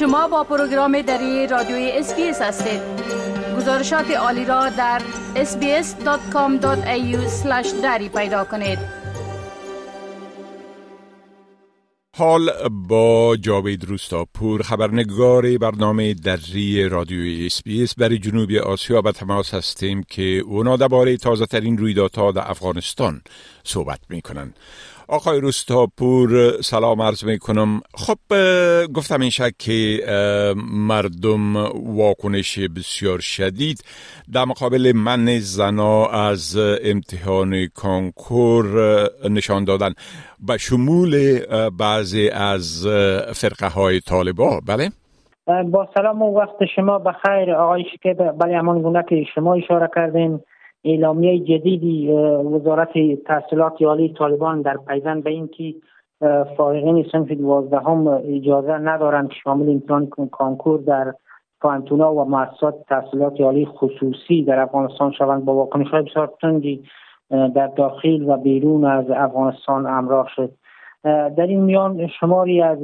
شما با پروگرام دری رادیوی اس بی اس هستید گزارشات عالی را در sbs.com.au دری پیدا کنید حال با جاوید روستاپور خبرنگار برنامه دری رادیوی اس بی اس برای جنوب آسیا به تماس هستیم که اونا درباره تازه ترین رویدادها در افغانستان صحبت می کنند. آقای روستاپور سلام عرض می کنم خب گفتم این شک که مردم واکنش بسیار شدید. در مقابل من زنا از امتحان کانکور نشان دادن. به شمول بعضی از فرقه های طالبا بله؟ با سلام و وقت شما بخیر. آقای شکیب بله همان گونه که شما اشاره کردین. اعلامیه جدیدی وزارت تحصیلات عالی طالبان در پیوند به اینکه فارغین صنف دوازدهم اجازه ندارند که شامل امتحان کانکور در پانتونا و مؤسسات تحصیلات عالی خصوصی در افغانستان شوند. با واکنش های بسیار تندی در داخل و بیرون از افغانستان امراه شد. در این میان شماری از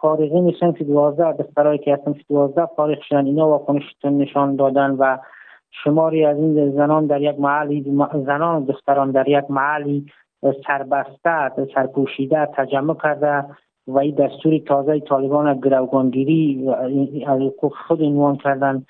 فارغین صنف دوازده دخترهایی که از صنف دوازده فارغ شدن اینا واکنش نشان دادن و شماری از این زنان در یک محلی زنان دختران در یک محلی سربسته سرپوشیده تجمع کرده و این دستور تازه طالبان گروگانگیری خود عنوان کردن.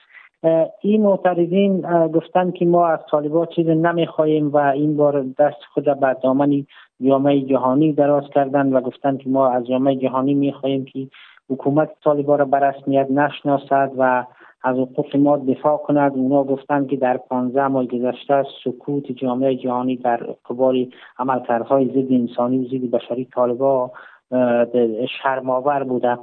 این معترضین گفتن که ما از طالبان چیز نمی‌خواهیم و این بار دست خود به دامن جامعه جهانی دراز کردن و گفتن که ما از جامعه جهانی می‌خواهیم که حکومت طالبان را به رسمیت نشناسد و از حقوق ما دفاع کند. اونا گفتند که در 15 ماه گذشته سکوت جامعه جهانی در قبال عملکردهای ضد انسانی و ضد بشری طالبا شرماور بوده.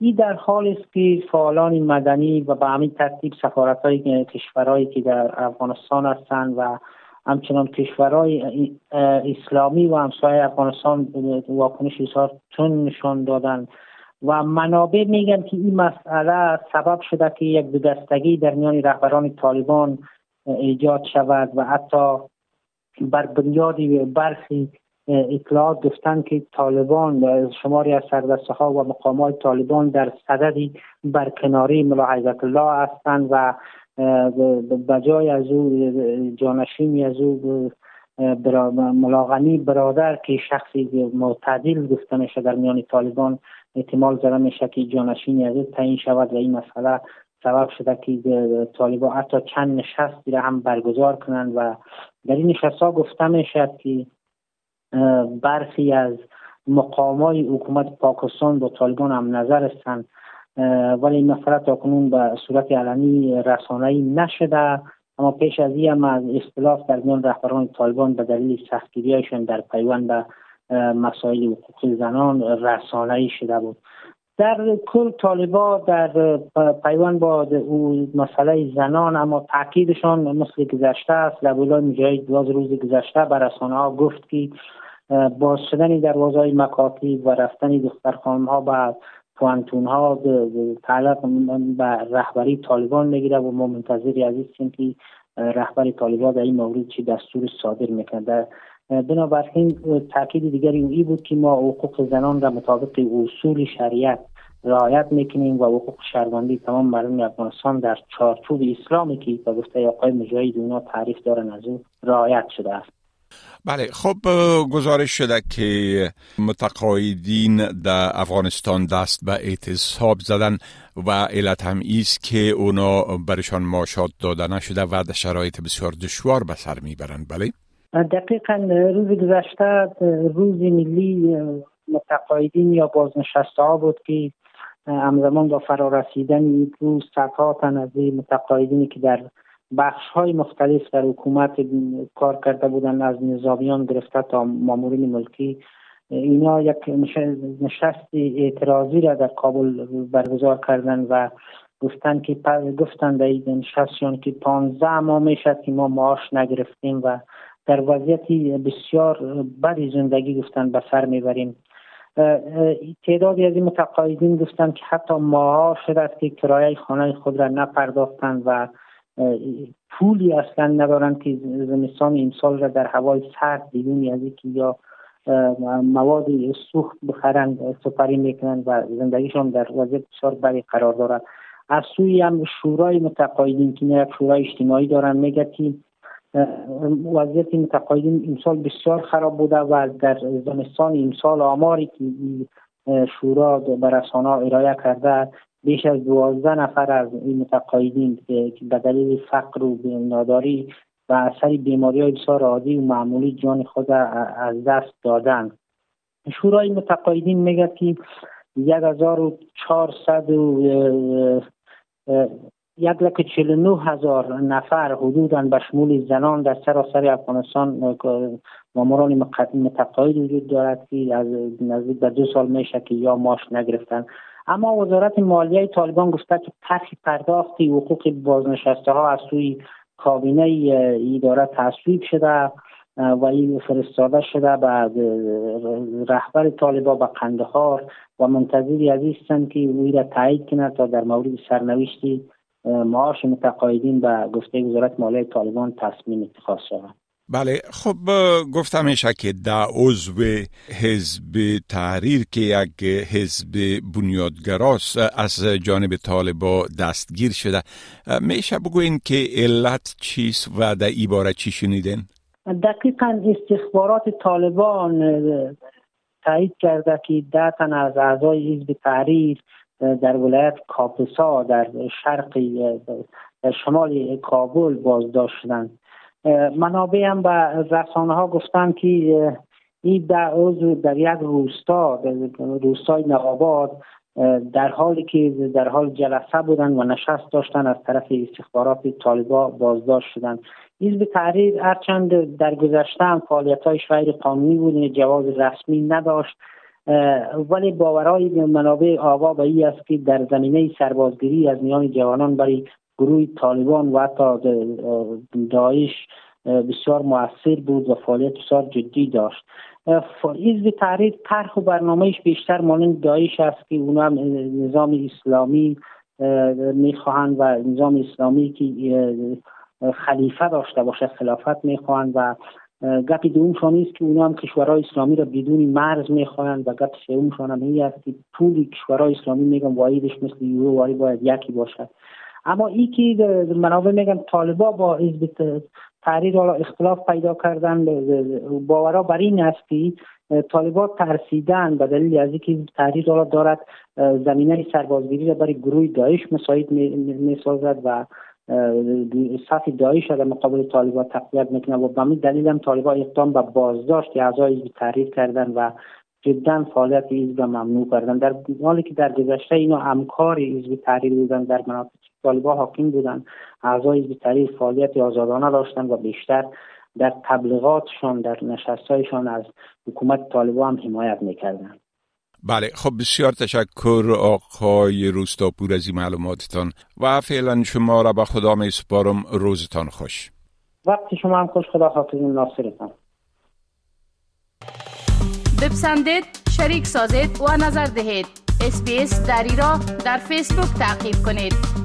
این در حال است که فعالان مدنی و به همین ترتیب سفارت های کشورهایی که در افغانستان هستند و همچنان کشورهای اسلامی و همسایه افغانستان واکنش بسیار تون نشان دادن و منابع میگن که این مسئله سبب شده که یک دستگی در میان رهبران طالبان ایجاد شود و حتی بر بنیاد برخی اطلاعات گفتن که طالبان شماری از سردسته ها و مقامات طالبان در صددی برکناری ملاحظت الله هستند و بجای از او جانشینی از او ملاغنی برادر که شخصی معتدل گفته میشه در میان طالبان احتمال زده میشه که جانشینی از تعیین شود و این مسئله سبب شده که طالبا حتی چند نشستی را هم برگزار کنند و در این نشست ها گفته می‌شد که برخی از مقامای حکومت پاکستان با طالبان هم نظر هستند ولی این مسئله تا کنون به صورت علنی رسانه‌ای نشده. اما پیش از این هم از اختلاف در میان رهبران طالبان به دلیل سختگیریشان در پیوند به مسائل حقوق زنان رسانه‌ای شده بود. در کل طالبا در پیوند با او مسئله زنان اما تاکیدشان مثل گذشته است. لبولای مجاهد باز روز گذشته بر رسانه ها گفت که باز شدن دروازه های مکاتب و رفتن دختر ها به پوانتون ها تعلق به رهبری طالبان می‌گیره و ما منتظری از که رهبری طالبان در این مورد چی دستور صادر می‌کنه بنابراین تاکید دیگری ای بود که ما حقوق زنان را مطابق اصول شریعت رعایت می‌کنیم و حقوق شهروندی تمام مردم افغانستان در چارچوب اسلامی که به گفته آقای مجاهد اونا تعریف دارن از او رعایت شده است. بله خب گزارش شده که متقاعدین در افغانستان دست به اعتصاب زدن و علت هم ایست که اونا برشان ماشات داده نشده و در شرایط بسیار دشوار به سر می‌برند. بله؟ دقیقا روز گذشته روز ملی متقاعدین یا بازنشسته ها بود که همزمان با فرارسیدن این روز صدها تن از متقاعدینی که در بخش های مختلف در حکومت کار کرده بودن از نظامیان گرفته تا مامورین ملکی اینا یک نشست اعتراضی را در کابل برگزار کردن و گفتن که گفتن در این نشستشان که پانزده ماه می‌شد که ما معاش نگرفتیم و در وضعیتی بسیار بدی زندگی گفتن به سر می‌بریم. تعدادی از این متقاعدین گفتن که حتی ماها شده است که کرایه خانه خود را نپرداختند و پولی اصلا ندارند که زمستان امسال را در هوای سرد بدون از یا مواد سوخت بخرند سپری می‌کنند و زندگیشان در وضعیت بسیار بدی قرار دارد. از سوی هم شورای متقاعدین که یک شورای اجتماعی دارن میگه که وضعیت متقاعدین امسال بسیار خراب بوده و در زمستان امسال آماری که شورا به رسانه ارائه کرده بیش از دوازده نفر از این متقاعدین که به دلیل فقر و ناداری و اثر بیماری های بسیار عادی و معمولی جان خود از دست دادند. شورای متقاعدین میگه که 1400 یک لک چل نو هزار نفر حدودا به شمول زنان در سراسر افغانستان ماموران متقاعد وجود دارد که از نزدیک به دو سال میشه که یا ماش نگرفتن. اما وزارت مالیه طالبان گفته که طرح پرداخت حقوق بازنشسته ها از سوی کابینه اداره تصویب شده و این فرستاده شده به رهبر طالبا به قندهار و منتظری از هستند که او را تایید کنه تا در مورد سرنوشتی معاش متقاعدین به گفته وزارت مالیه طالبان تصمیم اتخاذ شود بله خب گفتم میشه که در عضو حزب تحریر که یک حزب بنیادگراست از جانب طالبا دستگیر شده میشه بگوین که علت چیست و در عبارت چی شنیدین؟ دقیقا استخبارات طالبان تایید کرده که ده تن از اعضای حزب تحریر در ولایت کاپسا در شرق در شمال کابل بازداشت شدند. منابع هم به رسانه ها گفتن که این در عضو در یک روستا در روستای نواباد در حالی که در حال جلسه بودن و نشست داشتن از طرف استخبارات طالبا بازداشت شدند. حزب تحریر هرچند در گذشته هم فعالیت های غیر قانونی بود جواز رسمی نداشت. ولی باورهای منابع آوا به ای است که در زمینه سربازگیری از میان جوانان برای گروه طالبان و حتی داعش بسیار موثر بود و فعالیت بسیار جدی داشت. حزب تحریر طرح و برنامهش بیشتر مانند داعش است که اونا هم نظام اسلامی می‌خواهند و نظام اسلامی که خلیفه داشته باشه خلافت می‌خواهند و گپ دومشان است که اونا هم کشورهای اسلامی را بدون مرز می‌خواهند و گپ سومشان هم این است که پول کشورهای اسلامی میگن واحدش مثل یورو ولی باید یکی باشد. اما ای که منابع میگن طالبا با حزب تحریر اختلاف پیدا کردن باورا بر این است که طالبا ترسیدن به دلیل از اینکه تحریر دارد زمینه سربازگیری را برای گروه داعش مساعد می سازد و صف داعش در مقابل طالبا تقویت می‌کنه و به دلیل هم طالبا اقدام به بازداشت اعضای تحریر کردن و جدا فعالیت حزب ممنوع کردن. در حالی که در گذشته اینا همکار حزب تحریر بودن در مناطق طالبا حاکم بودن اعضای حزب تحریر فعالیت آزادانه داشتن و بیشتر در تبلیغاتشان در نشستهایشان از حکومت طالبا هم حمایت می‌کردن. بله خب بسیار تشکر آقای روستاپور از این معلوماتتان و فعلا شما را به خدا می سپارم روزتان خوش. وقتی شما هم خوش خدا حافظین ناصرتان. بپسندید شریک سازید و نظر دهید. اسپیس دری را در فیسبوک تعقیب کنید.